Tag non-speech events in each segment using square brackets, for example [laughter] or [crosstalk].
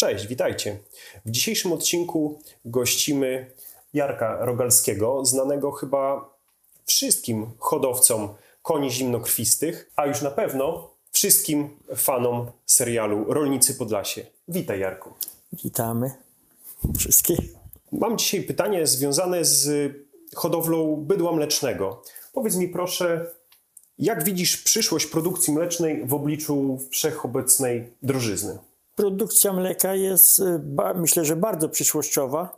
Cześć, witajcie. W dzisiejszym odcinku gościmy Jarka Rogalskiego, znanego chyba wszystkim hodowcom koni zimnokrwistych, a już na pewno wszystkim fanom serialu Rolnicy Podlasie. Witaj Jarku. Witamy wszystkich. Mam dzisiaj pytanie związane z hodowlą bydła mlecznego. Powiedz mi proszę, jak widzisz przyszłość produkcji mlecznej w obliczu wszechobecnej drożyzny? Produkcja mleka jest, y, myślę, że bardzo przyszłościowa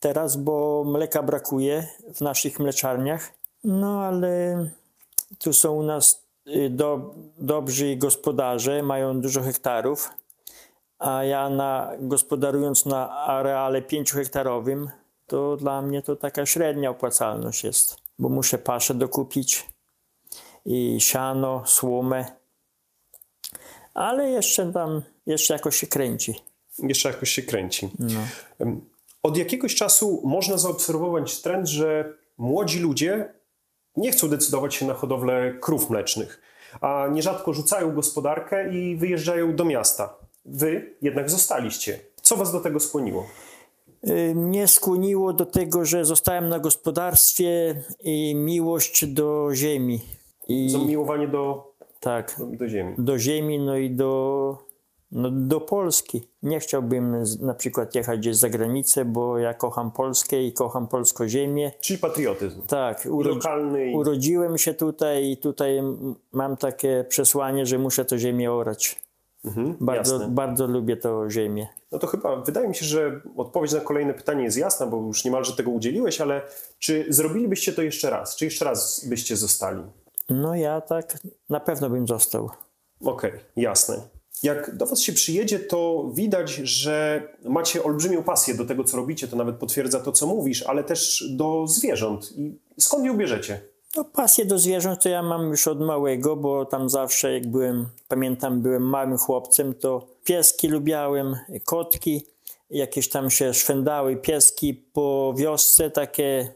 teraz, bo mleka brakuje w naszych mleczarniach. No ale tu są u nas y, do, dobrzy gospodarze, mają dużo hektarów, a ja na, gospodarując na areale 5 hektarowym, to dla mnie to taka średnia opłacalność jest, bo muszę paszę dokupić i siano, słomę, ale jeszcze tam, jeszcze jakoś się kręci. Jeszcze jakoś się kręci. No. Od jakiegoś czasu można zaobserwować trend, że młodzi ludzie nie chcą decydować się na hodowlę krów mlecznych, a nierzadko rzucają gospodarkę i wyjeżdżają do miasta. Wy jednak zostaliście. Co was do tego skłoniło? Y, Mnie skłoniło do tego, że zostałem na gospodarstwie i miłość do ziemi. I Zamiłowanie do, tak, do, do ziemi. do ziemi, no i do, no, do Polski. Nie chciałbym z- na przykład jechać gdzieś za granicę, bo ja kocham Polskę i kocham polską ziemię. Czyli patriotyzm. Tak, urodzi, lokalny i urodziłem się tutaj i tutaj mam takie przesłanie, że muszę to ziemię orać. mhm, Bardzo, jasne. bardzo lubię to ziemię. No to chyba wydaje mi się, że odpowiedź na kolejne pytanie jest jasna, bo już niemalże tego udzieliłeś, ale czy zrobilibyście to jeszcze raz? Czy jeszcze raz byście zostali? No ja tak na pewno bym został. Okej, jasne. Jak do Was się przyjedzie, to widać, że macie olbrzymią pasję do tego, co robicie. To nawet potwierdza to, co mówisz, ale też do zwierząt. I skąd je ubierzecie? No, pasję do zwierząt to ja mam już od małego, bo tam zawsze jak byłem, pamiętam, byłem małym chłopcem, to pieski lubiałem, kotki, jakieś tam się szwędały pieski po wiosce, takie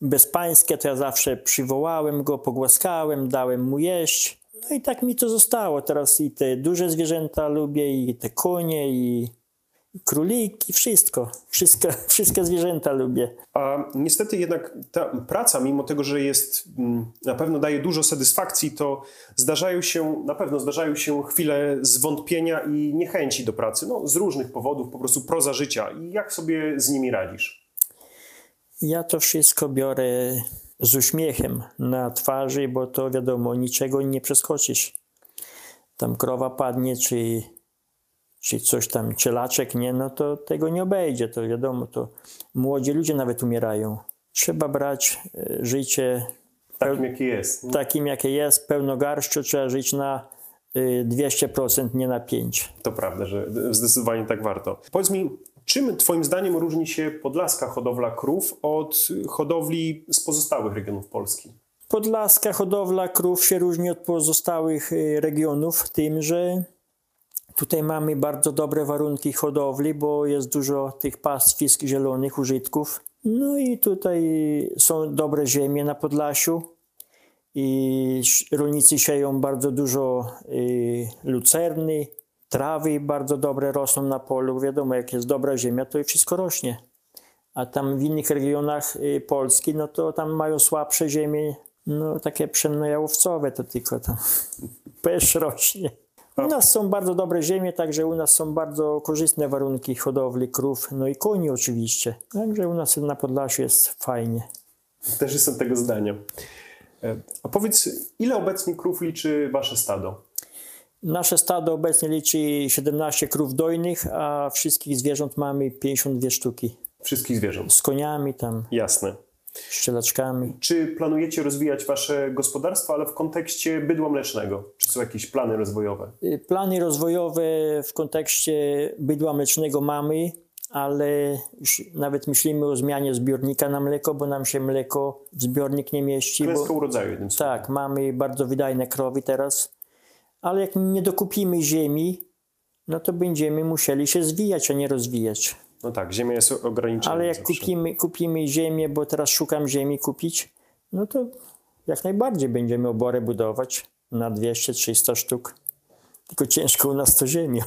bezpańskie, to ja zawsze przywołałem go, pogłaskałem, dałem mu jeść. No i tak mi to zostało. Teraz i te duże zwierzęta lubię, i te konie, i króliki, wszystko. Wszystko, [laughs] wszystkie zwierzęta lubię. A niestety jednak ta praca, mimo tego, że jest mm, na pewno daje dużo satysfakcji, to zdarzają się, na pewno zdarzają się chwile zwątpienia i niechęci do pracy. No, z różnych powodów, po prostu proza życia. I jak sobie z nimi radzisz? Ja to wszystko biorę z uśmiechem na twarzy, bo to wiadomo, niczego nie przeskoczysz. Tam krowa padnie, czy, czy coś tam, cielaczek, nie, no to tego nie obejdzie, to wiadomo, to młodzi ludzie nawet umierają. Trzeba brać e, życie Takim, jakie jest. nie? takim, jakie jest, pełnogarścią, trzeba żyć na y, 200%, nie na 5%. To prawda, że zdecydowanie tak warto. Powiedz mi, czym Twoim zdaniem różni się podlaska hodowla krów od hodowli z pozostałych regionów Polski? Podlaska hodowla krów się różni od pozostałych y, regionów tym, że tutaj mamy bardzo dobre warunki hodowli, bo jest dużo tych pastwisk zielonych, użytków. No i tutaj są dobre ziemie na Podlasiu i rolnicy sieją bardzo dużo y, lucerny, trawy bardzo dobre rosną na polu. Wiadomo, jak jest dobra ziemia, to i wszystko rośnie. A tam w innych regionach y, Polski, no to tam mają słabsze ziemie, no takie pszenno-jałowcowe to tylko tam [laughs] pesz rośnie. U nas są bardzo dobre ziemie, także u nas są bardzo korzystne warunki hodowli krów, no i koni oczywiście. Także u nas na Podlasiu jest fajnie. Też jestem tego zdania. E, A powiedz, ile obecnie krów liczy Wasze stado? Nasze stado obecnie liczy 17 krów dojnych, a wszystkich zwierząt mamy 52 sztuki. Wszystkich zwierząt. Z koniami tam, Jasne. ścielaczkami. Czy planujecie rozwijać Wasze gospodarstwo, ale w kontekście bydła mlecznego? Czy są jakieś plany rozwojowe? Y, Plany rozwojowe w kontekście bydła mlecznego mamy, ale już nawet myślimy o zmianie zbiornika na mleko, bo nam się mleko w zbiornik nie mieści. Bo, Klęska urodzaju jednym słowem. tak, mamy bardzo wydajne krowy teraz, ale jak nie dokupimy ziemi, no to będziemy musieli się zwijać, a nie rozwijać. No tak, ziemia jest ograniczona. Ale jak zawsze. kupimy, kupimy ziemię, bo teraz szukam ziemi kupić, no to jak najbardziej będziemy obory budować na 200-300 sztuk. Tylko ciężko u nas to ziemią.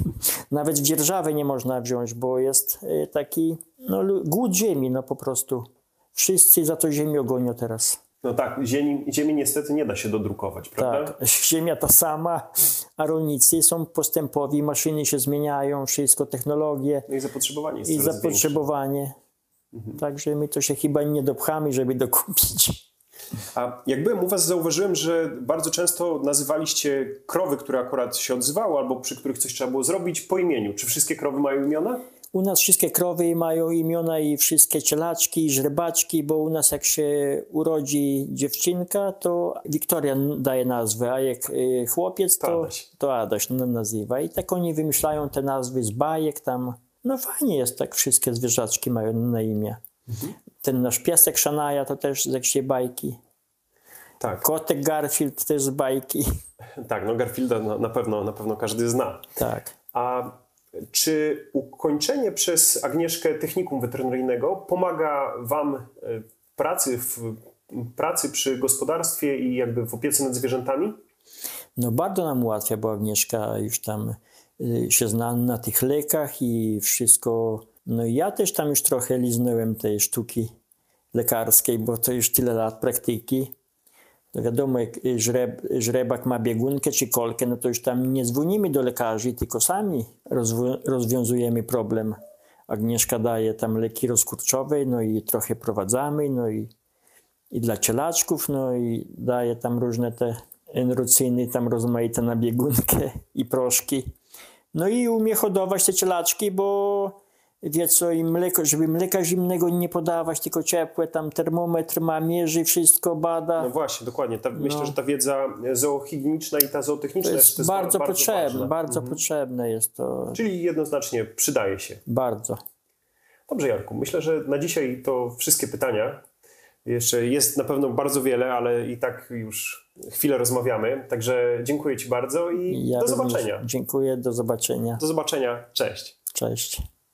[laughs] Nawet w dzierżawy nie można wziąć, bo jest y, taki no, głód ziemi, no po prostu. Wszyscy za to ziemię gonią teraz. No tak, ziemi, ziemi niestety nie da się dodrukować, prawda? Tak, ziemia ta sama, a rolnicy są postępowi, maszyny się zmieniają, wszystko, technologie No i zapotrzebowanie jest i zapotrzebowanie. Także my to się chyba nie dopchamy, żeby dokupić. A jak byłem u was, zauważyłem, że bardzo często nazywaliście krowy, które akurat się odzywały, albo przy których coś trzeba było zrobić, po imieniu. Czy wszystkie krowy mają imiona? U nas wszystkie krowy mają imiona i wszystkie cielaczki, i żrebaczki, bo u nas jak się urodzi dziewczynka, to Wiktoria daje nazwę, a jak y, chłopiec, To to, Adaś. nazywa. I tak oni wymyślają te nazwy z bajek tam. No fajnie jest, tak wszystkie zwierzaczki mają na imię. Ten nasz piesek Szanaja to też z jakiejś bajki. Tak, Kotek Garfield też z bajki. tak, no Garfielda na, na, pewno, na pewno każdy zna. Tak. A czy ukończenie przez Agnieszkę technikum weterynaryjnego pomaga Wam e, w pracy, w pracy przy gospodarstwie i jakby w opiece nad zwierzętami? No bardzo nam ułatwia, bo Agnieszka już tam y, się zna na tych lekach i wszystko. No i ja też tam już trochę liznąłem tej sztuki lekarskiej, bo to już tyle lat praktyki. No wiadomo, jak żreb, żrebak ma biegunkę czy kolkę, no to już tam nie dzwonimy do lekarzy, tylko sami rozwiązujemy problem. Agnieszka daje tam leki rozkurczowe, no i trochę prowadzamy, no i i dla cielaczków, no i daje tam różne te enrucyny, tam rozmaite na biegunkę i proszki. No i umie hodować te cielaczki, bo wie co, i mleko, żeby mleka zimnego nie podawać, tylko ciepłe, tam termometr ma, mierzy wszystko, bada. No właśnie, dokładnie. Ta, Myślę, że ta wiedza zoohigieniczna i ta zootechniczna to jest, jest, bardzo, bardzo potrzebne, ważna. bardzo potrzebne jest to, Czyli jednoznacznie przydaje się. bardzo. Dobrze, Jarku, myślę, że na dzisiaj to wszystkie pytania. Jeszcze jest na pewno bardzo wiele, ale i tak już chwilę rozmawiamy. Także dziękuję Ci bardzo i Ja do zobaczenia. Dziękuję, do zobaczenia. Do zobaczenia. Cześć. Cześć.